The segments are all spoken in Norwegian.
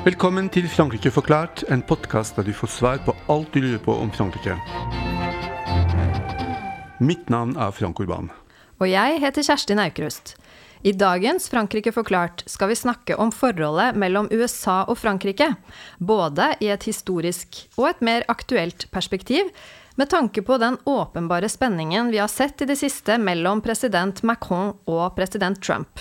Velkommen til Frankrike forklart, en podkast der du får svar på alt du lurer på om Frankrike. Mitt navn er Frank Urban. Og jeg heter Kjersti Naukrust. I dagens Frankrike forklart skal vi snakke om forholdet mellom USA og Frankrike. Både i et historisk og et mer aktuelt perspektiv, med tanke på den åpenbare spenningen vi har sett i det siste mellom president Macron og president Trump.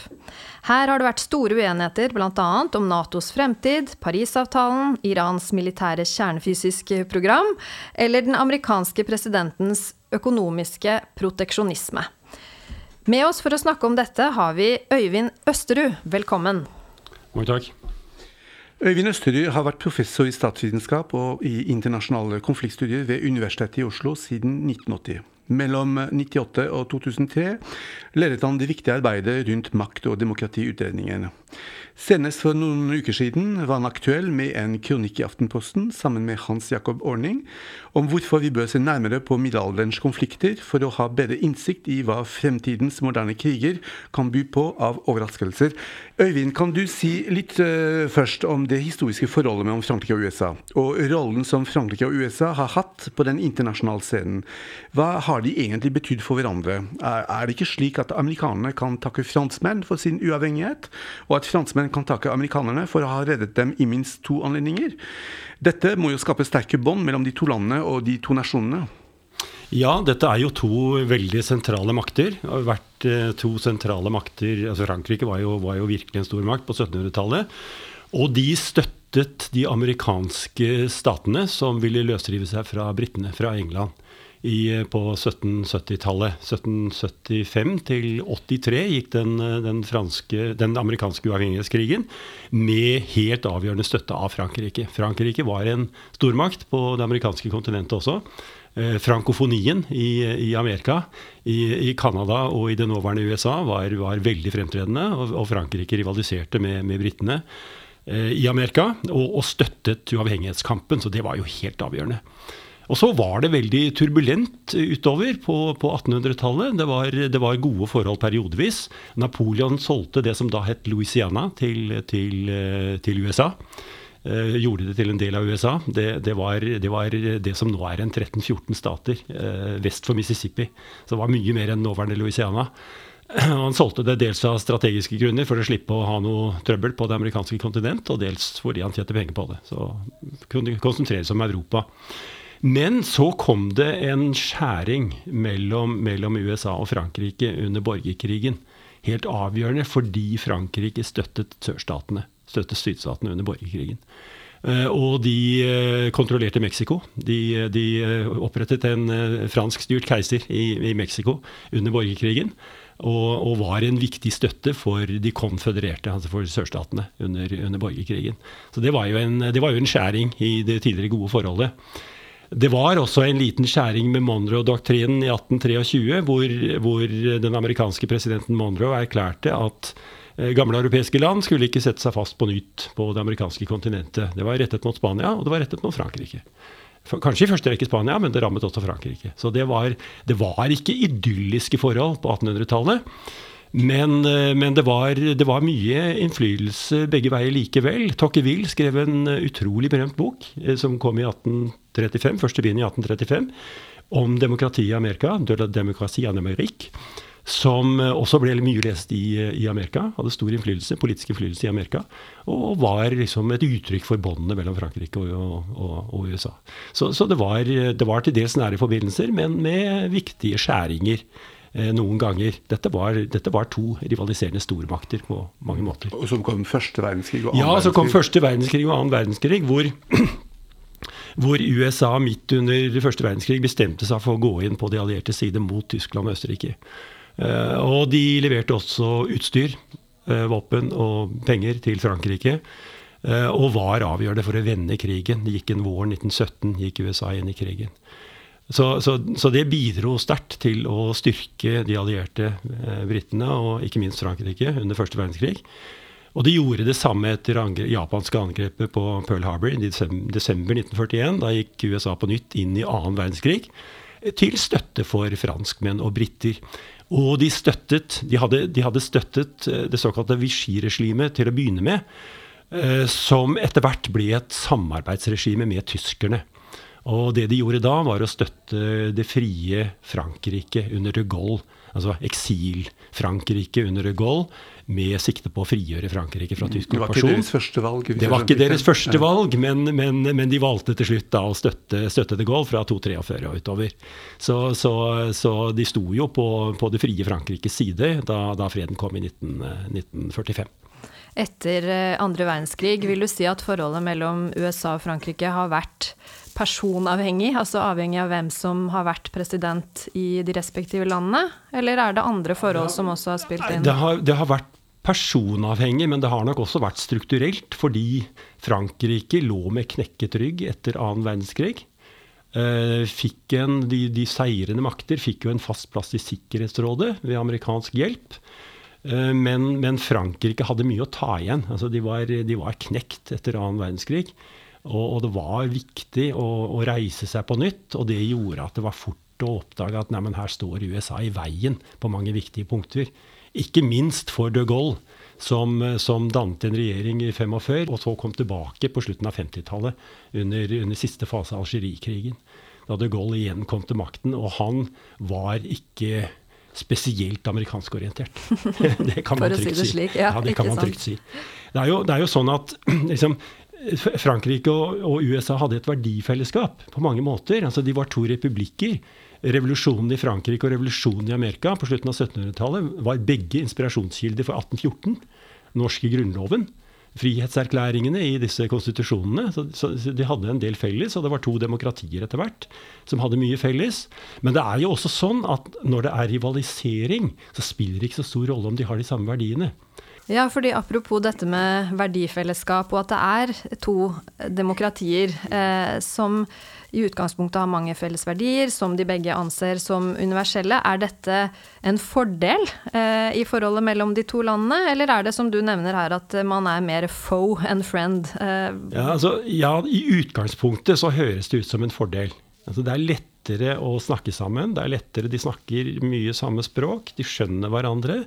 Her har det vært store uenigheter bl.a. om Natos fremtid, Parisavtalen, Irans militære kjernefysiske program eller den amerikanske presidentens økonomiske proteksjonisme. Med oss for å snakke om dette har vi Øyvind Østerud. Velkommen. Mange takk. Øyvind Østerud har vært professor i statsvitenskap og i internasjonale konfliktstudier ved Universitetet i Oslo siden 1980. Mellom 1998 og 2003 ledet han det viktige arbeidet rundt makt- og demokratiutredningen. Senest for noen uker siden var han aktuell med en kronikk i Aftenposten sammen med Hans Jakob Orning om hvorfor vi bør se nærmere på middelalderens konflikter for å ha bedre innsikt i hva fremtidens moderne kriger kan by på av overraskelser. Øyvind, kan du si litt uh, først om det historiske forholdet mellom Frankrike og USA, og rollen som Frankrike og USA har hatt på den internasjonale scenen. Hva har de egentlig betydd for hverandre? Er, er det ikke slik at amerikanerne kan takke franskmenn for sin uavhengighet, og at franskmenn kan takke amerikanerne for å ha reddet dem i minst to anledninger. Dette må jo skape sterke bånd mellom de to landene og de to nasjonene. Ja, dette er jo to veldig sentrale makter. Det har vært eh, to sentrale makter, altså Frankrike var jo, var jo virkelig en stor makt på 1700-tallet. Og de støttet de amerikanske statene som ville løsrive seg fra britene, fra England i, på 1770-tallet. 1775 til 83 gikk den, den, franske, den amerikanske uavhengighetskrigen med helt avgjørende støtte av Frankrike. Frankrike var en stormakt på det amerikanske kontinentet også. Eh, frankofonien i, i, Amerika, i Canada og i det nåværende USA var, var veldig fremtredende, og, og Frankrike rivaliserte med, med britene eh, i Amerika og, og støttet uavhengighetskampen, så det var jo helt avgjørende. Og så var det veldig turbulent utover på, på 1800-tallet. Det, det, var gode forhold periodevis. Napoleon solgte det som da het Louisiana, til, til, til USA. Eh, gjorde det til en del av USA. Det, det, var, det var, det som nå er en 13-14 stater eh, vest for Mississippi. Så det var mye mer enn nåværende Louisiana. Han solgte det dels av strategiske grunner for å slippe å ha noe trøbbel på det amerikanske kontinent, og dels fordi han tjente penger på det. Så kunne konsentrere seg om Europa. Men så kom det en skjæring mellom, mellom USA og Frankrike under borgerkrigen. Helt avgjørende fordi Frankrike støttet sørstatene, støttet sydstatene under borgerkrigen. Uh, og de uh, kontrollerte Mexico. De, de uh, opprettet en franskstyrt keiser i, i Mexico under borgerkrigen. Og, og, var en viktig støtte for de konfødererte, altså for sørstatene, under, under borgerkrigen. Så det var, en, det var jo en skjæring i det tidligere gode forholdet. Det var også en liten skjæring med Monroe-doktrinen i 1823, hvor, hvor, den amerikanske presidenten Monroe erklærte at eh, gamle europeiske land skulle ikke sette seg fast på nytt på det amerikanske kontinentet. Det var rettet mot Spania, og det var rettet mot Frankrike. Kanskje i første rekke Spania, men det rammet også Frankrike. Så det var, det var ikke idylliske forhold på 1800-tallet. Men, eh, men det, var, det, var, mye innflytelse begge veier likevel. Tocqueville skrev en eh, utrolig berømt bok eh, som kom i 1835, første bind i 1835, om demokrati i Amerika, de la démocratie en Amérique, som også ble mye lest i, i, Amerika. Hadde stor innflytelse, politisk innflytelse i Amerika. Og var liksom et uttrykk for båndene mellom Frankrike og, og, og USA. Så, så det, var, det, var, til dels nære forbindelser, men med viktige skjæringer noen ganger. Dette var, dette var, to rivaliserende stormakter på mange måter. Og som kom første verdenskrig og annen verdenskrig? Ja, som kom første verdenskrig og annen verdenskrig, hvor, hvor USA midt under første verdenskrig bestemte seg for å gå inn på de allierte side mot Tyskland og Østerrike. Eh, og de leverte også utstyr, eh, våpen og penger til Frankrike. Og var avgjørende for å vende krigen. Det gikk en våren 1917 gikk USA inn i krigen. Så, så, så, det bidro sterkt til å styrke de allierte eh, britene, og ikke minst Frankrike, under første verdenskrig. Og de gjorde det samme etter angre, japanske angrepet på Pearl Harbor i desember 1941. Da gikk USA på nytt inn i annen verdenskrig, til støtte for franskmenn og briter. Og de støttet De hadde, de hadde støttet eh, det såkalte Vichy-regimet til å begynne med. som etter hvert ble et samarbeidsregime med tyskerne. Og det de gjorde da, var å støtte det frie Frankrike under de Gaulle, altså eksil-Frankrike under de Gaulle, med sikte på å frigjøre Frankrike fra tysk okkupasjon. Det var ikke deres første valg? Det var ikke deres første valg, men, men, men, de valgte til slutt da å støtte, støtte de Gaulle fra 243 og utover. Så, så, så, de sto jo på, på det frie Frankrikes side da, da freden kom i 19, 1945. Etter eh, andre verdenskrig, vil du si at forholdet mellom USA og Frankrike har vært personavhengig, altså avhengig av hvem som har vært president i de respektive landene? Eller er det andre forhold som også har spilt inn? Det har, det har vært personavhengig, men det har nok også vært strukturelt, fordi Frankrike lå med knekket rygg etter annen verdenskrig. Eh, fikk en, de, de seirende makter fikk jo en fast plass i Sikkerhetsrådet ved amerikansk hjelp. Eh, men, men, Frankrike hadde mye å ta igjen. Altså de, var, de var knekt etter annen verdenskrig. Og, og det var viktig å, å, reise seg på nytt, og det gjorde at det var fort å oppdage at nei, her står USA i veien på mange viktige punkter. Ikke minst for de Gaulle, som, som dannet en regjering i 45, og så kom tilbake på slutten av 50-tallet, under, under, siste fase av Algerie-krigen. Da de Gaulle igjen kom til makten, og han var ikke spesielt amerikanskorientert. det kan man trygt si. Slik, ja, ja, det kan man trygt si. Det er, jo, det er jo sånn at liksom, Frankrike og, og, USA hadde et verdifellesskap på mange måter. Altså, de var to republikker. Revolusjonen i Frankrike og revolusjonen i Amerika på slutten av 1700-tallet var begge inspirasjonskilder for 1814. norske grunnloven. Frihetserklæringene i disse konstitusjonene. Så, så, de hadde en del felles, og det var to demokratier etter hvert som hadde mye felles. Men det er jo også sånn at når det er rivalisering, så spiller det ikke så stor rolle om de har de samme verdiene. Ja, fordi apropos dette med verdifellesskap, og at det er to demokratier eh, som i utgangspunktet har mange felles verdier, som de begge anser som universelle. Er dette en fordel eh, i forholdet mellom de to landene, eller er det som du nevner her, at man er mer foe enn friend? Eh, ja, altså, ja, i utgangspunktet så høres det ut som en fordel. Altså, det er lettere å snakke sammen. Det er lettere, De snakker mye samme språk, de skjønner hverandre.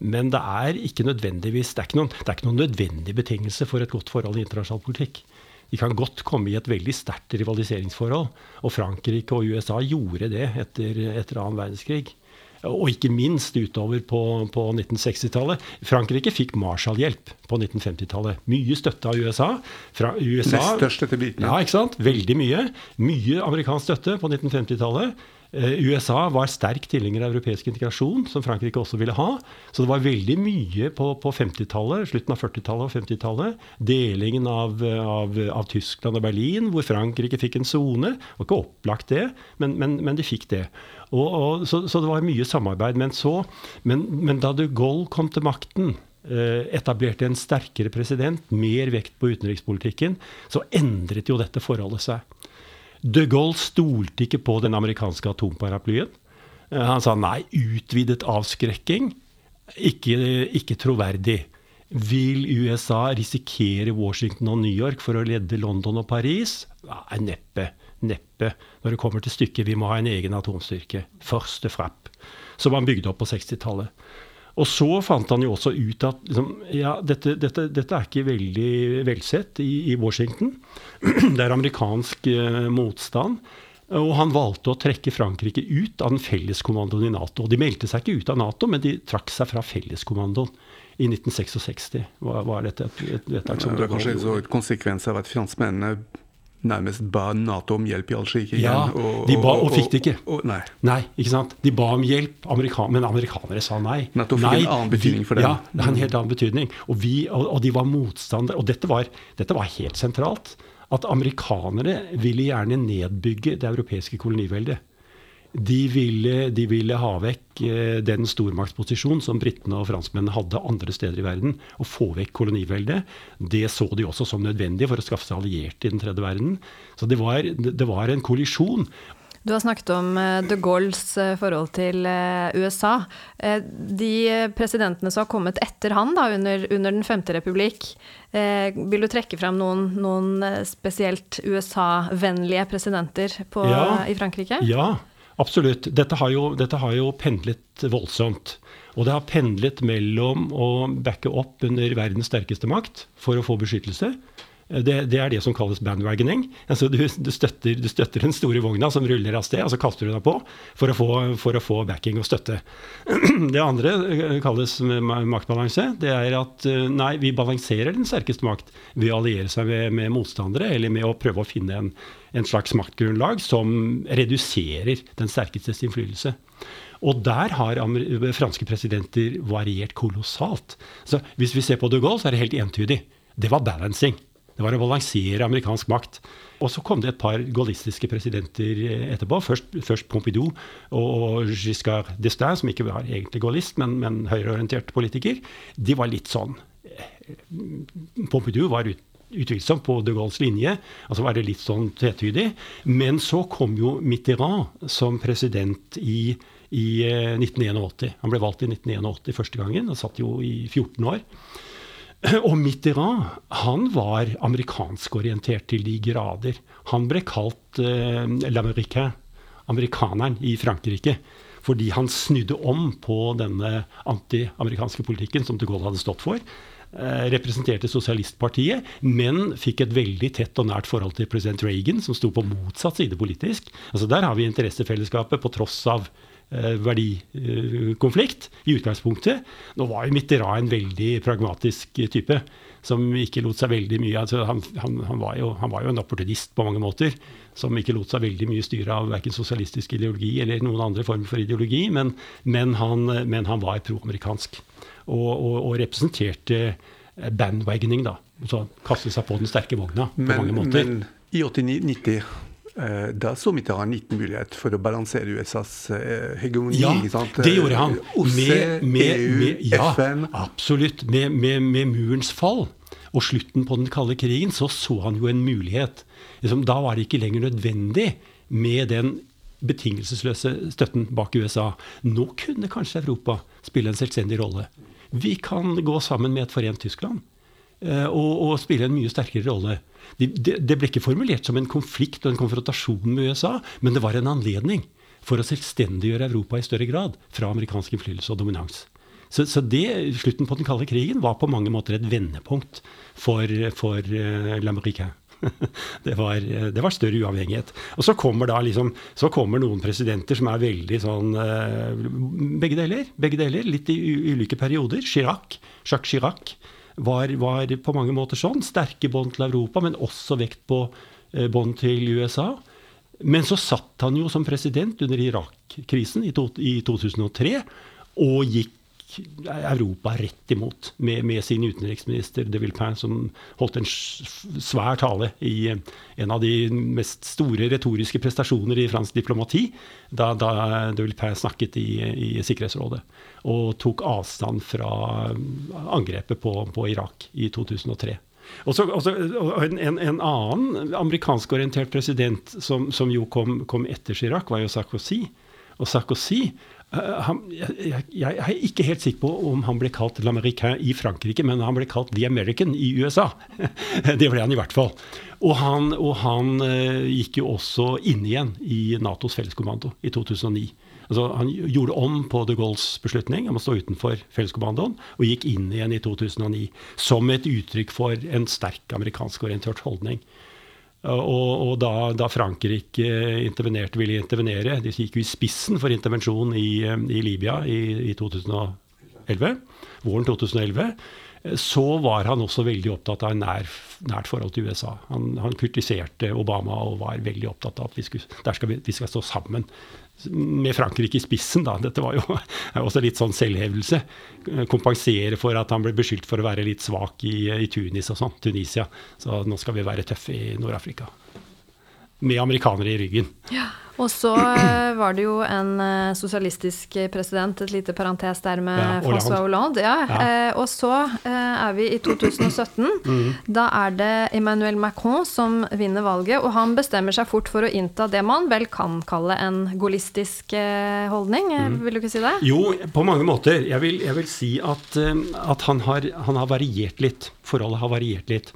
Men det er ikke nødvendigvis, det er ikke, noen, det er ikke noen nødvendig betingelse for et godt forhold i internasjonal politikk. De kan godt komme i et veldig sterkt rivaliseringsforhold. Og Frankrike og USA gjorde det etter, etter annen verdenskrig. Og ikke minst utover på, på 1960-tallet. Frankrike fikk Marshall-hjelp på 1950-tallet. Mye støtte av USA. Fra USA Nest største til biten. Ja, ikke sant? Veldig mye. Mye amerikansk støtte på 1950-tallet. Eh, USA var sterk tilhenger av europeisk integrasjon, som Frankrike også ville ha. Så det var veldig mye på, på 50-tallet, slutten av 40-tallet og 50-tallet. Delingen av, av, av, Tyskland og Berlin, hvor Frankrike fikk en sone. Det var ikke opplagt, det, men, men, men de fikk det. Og, og, så, så, det var mye samarbeid. Men, så, men, men da de Gaulle kom til makten, eh, etablerte en sterkere president, mer vekt på utenrikspolitikken, så endret jo dette forholdet seg. De Gaulle stolte ikke på den amerikanske atomparaplyen. Eh, han sa nei, utvidet avskrekking, ikke, ikke troverdig. Vil USA risikere Washington og New York for å ledde London og Paris? Nei, neppe. Neppe. Når det kommer til stykket, vi må ha en egen atomstyrke. Første frapp. Som han bygde opp på 60-tallet. Og så fant han jo også ut at liksom, ja, dette, dette, dette, er ikke veldig velsett i, i Washington. Det er amerikansk eh, motstand. Og han valgte å trekke Frankrike ut av den felleskommandoen i Nato. De meldte seg ikke ut av Nato, men de trakk seg fra felleskommandoen i 1966. Hva, var dette et, et vedtak som Det er kanskje en konsekvens av at franskmennene nærmest ba Nato om hjelp i Algerie Ja, og, de ba, og, fikk det ikke. Og, nei. nei. ikke sant? De ba om hjelp, Amerikan men amerikanere sa nei. Nato fikk nei, en annen betydning for dem. Ja, det har en helt annen betydning. Og, vi, og, de var motstandere. Og dette var, dette var helt sentralt. At amerikanere ville gjerne nedbygge det europeiske koloniveldet. De ville, de ville, ha vekk eh, den stormaktsposisjonen som britene og franskmennene hadde andre steder i verden. Og få vekk koloniveldet. Det så de også som nødvendig for å skaffe seg allierte i den tredje verden. Så det var, det var en kollisjon. Du har snakket om eh, de Gaulles eh, forhold til USA. De presidentene som har kommet etter han da, under, under Den femte republikk, vil du trekke frem noen, noen spesielt USA-vennlige presidenter på, ja, i Frankrike? Ja, absolutt. Dette har, jo, dette har jo pendlet voldsomt. Og det har pendlet mellom å backe opp under verdens sterkeste makt for å få beskyttelse, det, det, er det som kalles bandwagoning. Altså du, du, støtter, du, støtter, den store vogna som ruller av sted, og så kaster du deg på for å, få, for å få backing og støtte. Det andre eh, kalles maktbalanse. Det er at eh, nei, vi balanserer den sterkeste makt ved å alliere seg med, med motstandere, eller med å prøve å finne en, en slags maktgrunnlag som reduserer den sterkestes innflytelse. Og der har franske presidenter variert kolossalt. Så hvis vi ser på de Gaulle, så er det helt entydig. Det var balancing. Det var å balansere amerikansk makt. Og så kom det et par gaullistiske presidenter etterpå. Først, først Pompidou og Giscard d'Estaing, som ikke var egentlig gaullist, men, men høyreorientert politiker. De var litt sånn eh, Pompidou var ut, utvilsomt på de Gaulles linje. altså var det litt sånn tvetydig. Men så kom jo Mitterrand som president i, i 1981. Eh, Han ble valgt i 1981 første gangen og satt jo i 14 år. Og Mitterrand han var amerikanskorientert til de grader. Han ble kalt eh, l'américain, amerikaneren i Frankrike, fordi han snudde om på denne anti-amerikanske politikken som de Gaulle hadde stått for. Eh, representerte sosialistpartiet, men fikk et veldig tett og nært forhold til president Reagan, som sto på motsatt side politisk. Altså Der har vi interessefellesskapet på tross av verdikonflikt i utgangspunktet. Nå var jo Mitterrand en veldig pragmatisk type som ikke lot seg veldig mye altså han, han, han, var jo, han, var jo, en opportunist på mange måter, som ikke lot seg veldig mye styre av verken sosialistisk ideologi eller noen andre former for ideologi, men, men, han, men var proamerikansk. Og, og, og, representerte bandwagoning, da. Så kaste seg på den sterke vogna på men, mange måter. Men i 89-90 Eh, da så Mitterrand liten mulighet for å balansere USAs eh, hegemoni. Ja, det gjorde han. OSSE, med, EU, med, ja, FN. Absolutt. Med, med, med, murens fall og slutten på den kalde krigen så så han jo en mulighet. Liksom, da var det ikke lenger nødvendig med den betingelsesløse støtten bak USA. Nå kunne kanskje Europa spille en selvstendig rolle. Vi kan gå sammen med et forent Tyskland eh, og, og spille en mye sterkere rolle. Det, det, ble ikke formulert som en konflikt og en konfrontasjon med USA, men det var en anledning for å selvstendiggjøre Europa i større grad fra amerikansk innflytelse og dominans. Så, så det, slutten på den kalde krigen var på mange måter et vendepunkt for, for uh, l'Américain. det, var, det var, større uavhengighet. Og så kommer da liksom, så kommer noen presidenter som er veldig sånn uh, Begge deler. begge deler, Litt i ulike perioder. Chirac, Jacques Chirac var, var, på mange måter sånn. Sterke bånd til Europa, men også vekt på eh, bånd til USA. Men så satt han jo som president under Irak-krisen i, i 2003 og gikk Europa rett imot med, med sin utenriksminister de Villepin, som holdt en svær tale i en av de mest store retoriske prestasjoner i fransk diplomati da, da de Villepin snakket i, i, Sikkerhetsrådet og tok avstand fra angrepet på, på Irak i 2003. Og, så, og, så, og en, en, en, annen amerikanskorientert president som, som jo kom, kom etter Chirac, var jo Sarkozy. Og Sarkozy Uh, han, jeg, jeg, er ikke helt sikker på om han ble kalt l'américain i Frankrike, men han ble kalt the American i USA. det ble han i hvert fall. Og han, og han uh, gikk jo også inn igjen i Natos felleskommando i 2009. Altså, han gjorde om på de Gaulles beslutning om å stå utenfor felleskommandoen, og gikk inn igjen i 2009 som et uttrykk for en sterk amerikansk orientert holdning. Og, og da, da, Frankrike intervenerte, ville intervenere. De gikk jo i spissen for intervensjon i, i Libya i, i 2011, våren 2011 så var han også veldig opptatt av nær, nært forhold til USA. Han, han, kritiserte Obama og var veldig opptatt av at vi, skulle, skal vi, vi skal stå sammen med Frankrike i spissen, da. Dette var jo også litt sånn selvhevelse. Kompensere for at han ble beskyldt for å være litt svak i, i Tunis og sånn. Tunisia. Så nå skal vi være tøffe i Nord-Afrika. Med amerikanere i ryggen. Ja. Og så eh, var det jo en eh, sosialistisk president, et lite parentes der med ja, François Hollande. Ja. ja. Eh, og så er vi i 2017. Mm. Da er det Emmanuel Macron som vinner valget, og han bestemmer seg fort for å innta det man vel kan kalle en gaullistisk holdning. Mm. Vil du ikke si det? Jo, på mange måter. Jeg vil, jeg vil si at, at han, har, han har variert litt. Forholdet har variert litt.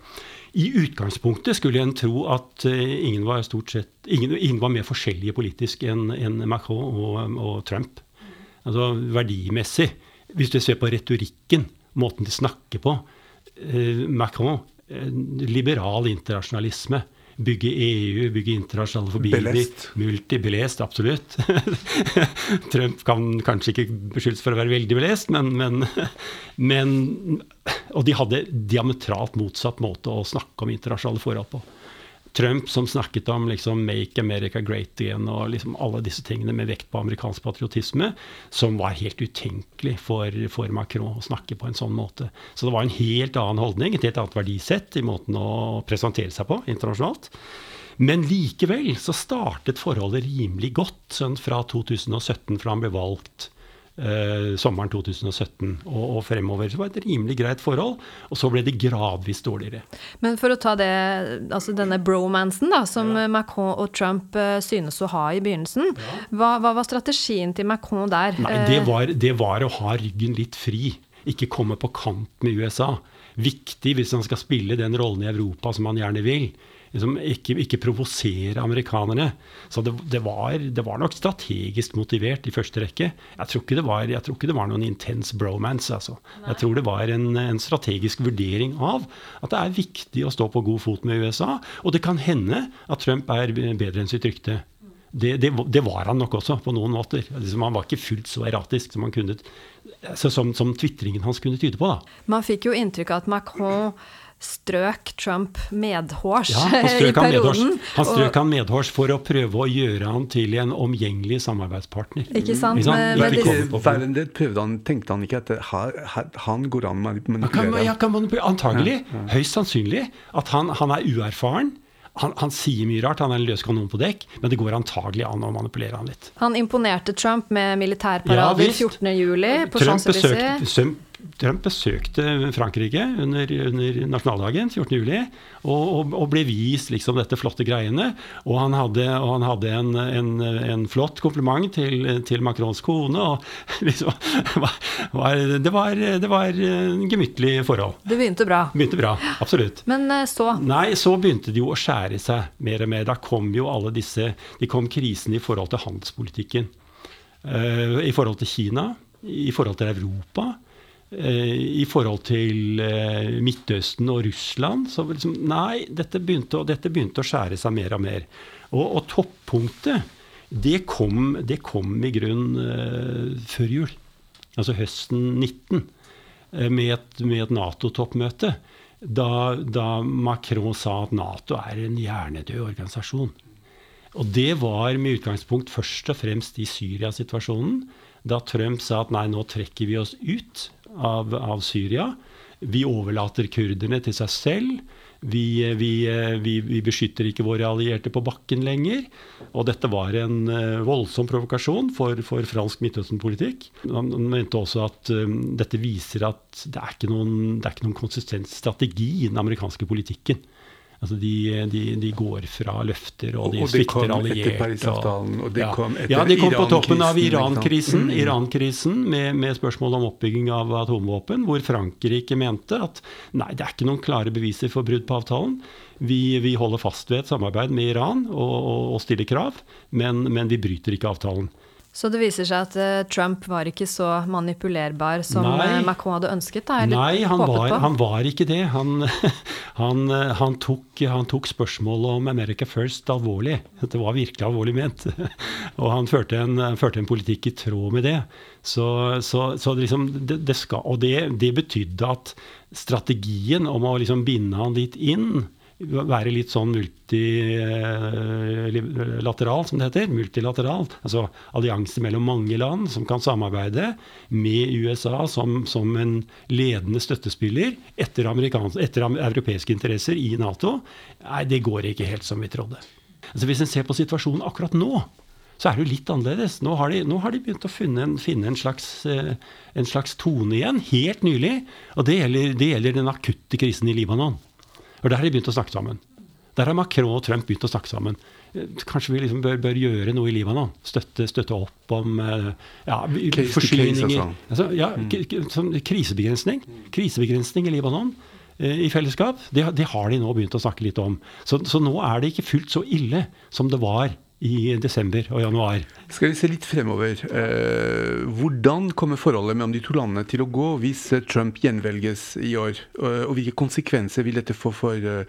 I utgangspunktet skulle en tro at ingen var, sett, ingen, ingen var mer forskjellige politisk enn en Macron og, og, Trump. Altså verdimessig. Hvis du ser på retorikken, måten de snakker på Macron, liberal internasjonalisme bygge EU, bygge internasjonale forbindelser. Multibelest, absolutt. Trump kan kanskje ikke beskyldes for å være veldig belest, men, men, men, Og de hadde diametralt motsatt måte å snakke om internasjonale forhold på. Trump som snakket om liksom 'make America great again' og liksom alle disse tingene med vekt på amerikansk patriotisme, som var helt utenkelig for, for, Macron å snakke på en sånn måte. Så det var en helt annen holdning, et helt annet verdisett i måten å presentere seg på internasjonalt. Men likevel så startet forholdet rimelig godt sånn fra 2017, fra han ble valgt eh, sommeren 2017 og, og, fremover. Så det var et rimelig greit forhold. Og så ble det gradvis dårligere. Men for å ta det, altså denne bromansen da, som ja. Macron og Trump uh, synes å ha i begynnelsen, ja. hva, hva, var strategien til Macron der? Nei, det eh, var, det var å ha ryggen litt fri. Ikke komme på kant med USA. Viktig hvis han skal spille den rollen i Europa som han gjerne vil liksom ikke, ikke provosere amerikanerne. Så det, det, var, det, var, nok strategisk motivert i første rekke. Jeg tror ikke det var, ikke det var noen intens bromance. Altså. Jeg tror det var en, en, strategisk vurdering av at det er viktig å stå på god fot med USA. Og det kan hende at Trump er bedre enn sitt rykte. Det, det, det, var han nok også, på noen måter. Liksom, han var ikke fullt så eratisk som, han kunne, som, som tvitringen hans kunne tyde på. Da. Man fikk jo inntrykk av at Macron strøk Trump medhårs ja, i perioden. Medhårs. Han strøk og, han medhårs for å prøve å gjøre han til en omgjengelig samarbeidspartner. Ikke sant? Ikke sant? Men, ikke men, det prøvde han, tenkte han ikke at her, han går an å manipulere? Ja, kan. Antagelig. Ja, ja. Høyst sannsynlig. At han, han er uerfaren. Han, han, sier mye rart, han er en løs kanon på dekk, men det går antagelig an å manipulere han litt. Han imponerte Trump med militærparader ja, 14.07. på Champs-Élysées. Trump besøkte Frankrike under, under nasjonaldagen, 14.07., og, og, og, ble vist liksom dette flotte greiene. Og han hadde, og han hadde en, en, en, flott kompliment til, til, Macrons kone. og liksom, var, det, var, det var gemyttlig forhold. Det begynte bra. Begynte bra, Absolutt. Men eh, så? Nei, så begynte det jo å skjære seg mer og mer. Da kom jo alle disse De kom krisene i forhold til handelspolitikken. Uh, I forhold til Kina, i forhold til Europa. Eh, i forhold til eh, Midtøsten og Russland. Så liksom, nei, dette begynte, å, dette begynte, å, skjære seg mer og mer. Og, og toppunktet, det kom, det kom, i grunn uh, før jul. Altså høsten 19. Med et, et Nato-toppmøte. Da, da, Macron sa at Nato er en hjernedød organisasjon. Og det var med utgangspunkt først og fremst i Syria-situasjonen. Da Trump sa at nei, nå trekker vi oss ut av, av Syria. Vi overlater kurderne til seg selv. Vi, vi, vi, vi, beskytter ikke våre allierte på bakken lenger. Og dette var en uh, voldsom provokasjon for, for fransk Midtøsten-politikk. Han mente også at dette viser at det er noen, det er ikke noen konsistent strategi i den amerikanske politikken. Altså de, de, de, går fra løfter, og de og svikter allierte. Og, det kom etter ja, de kom på toppen av Iran-krisen mm. Iran med, med, spørsmål om oppbygging av atomvåpen, hvor Frankrike mente at nei, det er ikke noen klare beviser for brudd på avtalen. Vi, vi holder fast ved et samarbeid med Iran og, og, og stiller krav, men, men vi bryter ikke avtalen. Så det viser seg at uh, Trump var ikke så manipulerbar som Nei. Eh, Macron hadde ønsket? Da, Nei, han var, han var, ikke det. Han, han, eh, han, tok, han, tok, spørsmålet om America First alvorlig. Det var virkelig alvorlig ment. Og han førte en, førte en politikk i tråd med det. Så, så, så liksom, det, det skal, og det, det betydde at strategien om å liksom binde han litt inn være litt sånn multilateral, som det heter. Multilateral. Altså allianse mellom mange land som kan samarbeide med USA som, som en ledende støttespiller etter, etter europeiske interesser i Nato. Nei, det går ikke helt som vi trodde. Altså Hvis en ser på situasjonen akkurat nå, så er det jo litt annerledes. Nå har de, nå har de begynt å finne en, finne en, slags, eh, en, slags, tone igjen, helt nylig. Og det gjelder, det gjelder den akutte krisen i Libanon. For der har de begynt å snakke sammen. Der har Macron og Trump begynt å snakke sammen. Kanskje vi liksom bør, bør, gjøre noe i Libanon? Støtte, støtte opp om eh, ja, forsyninger altså. altså, ja, mm. Krisebegrensning. Krisebegrensning i Libanon. i fellesskap. Det, det, har de nå begynt å snakke litt om. Så, så nå er det ikke fullt så ille som det var i desember og januar. Skal vi se litt fremover. Eh, hvordan kommer forholdet mellom de to landene til å gå hvis Trump gjenvelges i år? Og hvilke konsekvenser vil dette få for eh,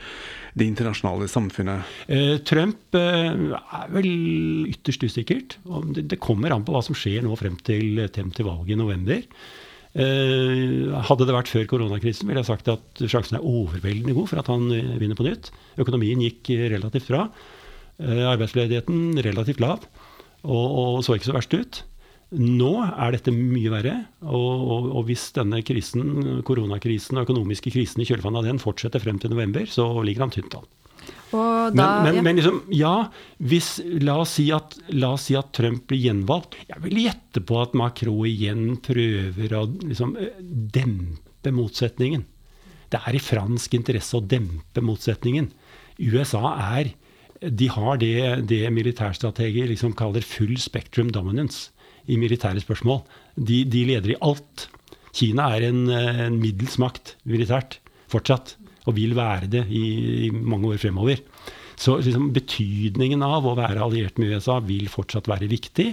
det internasjonale samfunnet? Eh, Trump er vel ytterst usikkert. Det kommer an på hva som skjer nå frem til, frem til valget i november. Hadde det vært før koronakrisen, ville jeg sagt at sjansen er overveldende god for at han vinner på nytt. Økonomien gikk relativt bra. Eh, arbeidsledigheten relativt lav og, og, så ikke så verst ut. Nå er dette mye verre, og, og, og hvis denne krisen, koronakrisen og økonomiske krisen i kjølvannet av den fortsetter frem til november, så ligger han tynt an. Da, men, men, ja. men liksom, ja, hvis, la, oss si at, la oss si at Trump blir gjenvalgt. Jeg vil gjette på at Macron igjen prøver å liksom, dempe motsetningen. Det er i fransk interesse å dempe motsetningen. USA er de har det, det militærstrateger liksom kaller full spectrum dominance i militære spørsmål. De, de leder i alt. Kina er en, en middels makt militært fortsatt, og vil være det i, i mange år fremover. Så liksom, betydningen av å være alliert med USA vil fortsatt være viktig.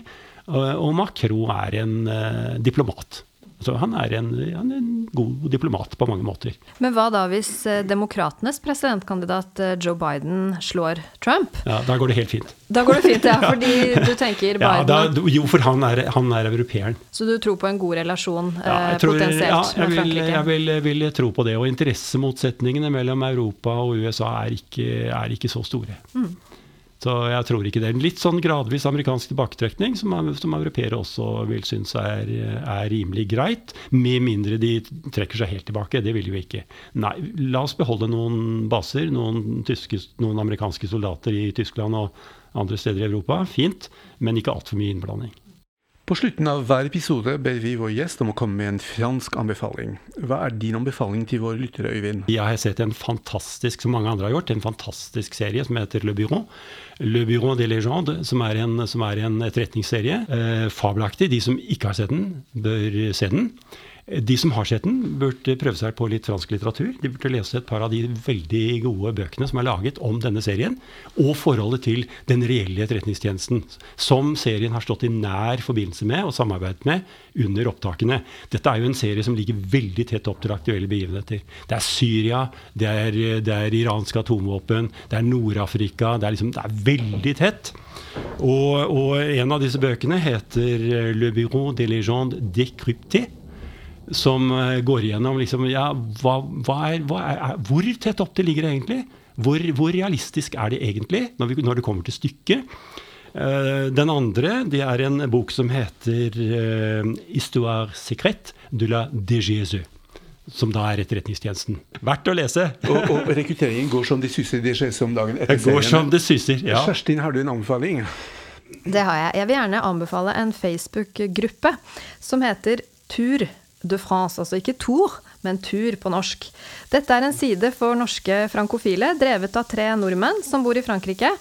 Og, Macron er en uh, diplomat. Så han er, en, han er, en, god diplomat på mange måter. Men hva da hvis eh, demokratenes presidentkandidat eh, Joe Biden slår Trump? Ja, Da går det helt fint. Da går det fint, ja, fordi du tenker Biden ja, da, Jo, for han er, han er, europeeren. Så du tror på en god relasjon ja, eh, tror, potensielt ja, jeg med Frankrike? Jeg vil, vil, tro på det. Og interessemotsetningene mellom Europa og USA er ikke, er ikke så store. Mm. Så jeg tror ikke det. er En litt sånn gradvis amerikansk tilbaketrekning, som, som europeere også vil synes er, er, rimelig greit. Med mindre de trekker seg helt tilbake. Det vil de jo ikke. Nei, la oss beholde noen baser, noen, tyske, noen amerikanske soldater i Tyskland og andre steder i Europa. Fint, men ikke altfor mye innblanding. På slutten av hver episode ber vi vår gjest om å komme med en fransk anbefaling. Hva er din anbefaling til våre lyttere, Øyvind? Jeg har sett en fantastisk, som mange andre har gjort, en fantastisk serie som heter Le Bureau. Le Bureau des Légendes, som er en, som er en etterretningsserie. Eh, fabelaktig. De som ikke har sett den, bør se den. De som har sett den, burde prøve seg på litt fransk litteratur. De burde lese et par av de veldig gode bøkene som er laget om denne serien, og forholdet til den reelle etterretningstjenesten, som serien har stått i nær forbindelse med og samarbeidet med under opptakene. Dette er jo en serie som ligger veldig tett opp til aktuelle begivenheter. Det er Syria, det er, det er iranske atomvåpen, det er Nord-Afrika. Det, liksom, det, er veldig tett. Og, og, en av disse bøkene heter Le Bureau des légendes décryptées som eh, går igjennom liksom, ja, hva, hva er, hva er, Hvor tett opp det ligger egentlig? Hvor, hvor, realistisk er det egentlig, når, vi, når det kommer til stykket? Uh, den andre det er en bok som heter uh, 'Histoire secrète de la DGSE'. Som da er Etterretningstjenesten. Verdt å lese! og, og, rekrutteringen går som det suser i DGSE om dagen etter serien. Går som det suser, ja. Kjerstin, har du en anbefaling? Det har jeg. Jeg vil gjerne anbefale en Facebook-gruppe som heter Tur de France, altså ikke Tour, men Tur på norsk. Dette er en side for norske frankofile, drevet av tre nordmenn som bor i Frankrike.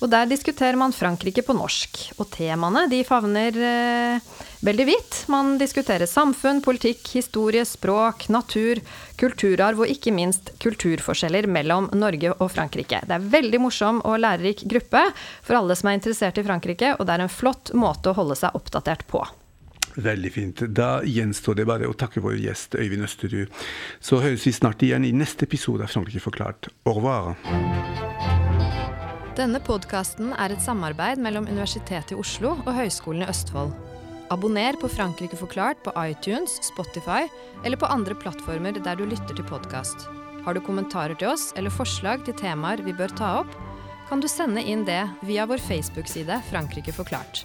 Og der diskuterer man Frankrike på norsk. Og temaene de favner eh, veldig vidt. Man diskuterer samfunn, politikk, historie, språk, natur, kulturarv og ikke minst kulturforskjeller mellom Norge og Frankrike. Det er veldig morsom og lærerik gruppe for alle som er interessert i Frankrike, og det er en flott måte å holde seg oppdatert på. Veldig fint. Da gjenstår det bare å takke vår gjest Øyvind Østerud. Så høres vi snart igjen i neste episode av Frankrike forklart. Au revoir. Denne podkasten er et samarbeid mellom Universitetet i Oslo og Høgskolen i Østfold. Abonner på Frankrike forklart på iTunes, Spotify eller på andre plattformer der du lytter til podkast. Har du kommentarer til oss eller forslag til temaer vi bør ta opp, kan du sende inn det via vår Facebook-side Frankrike forklart.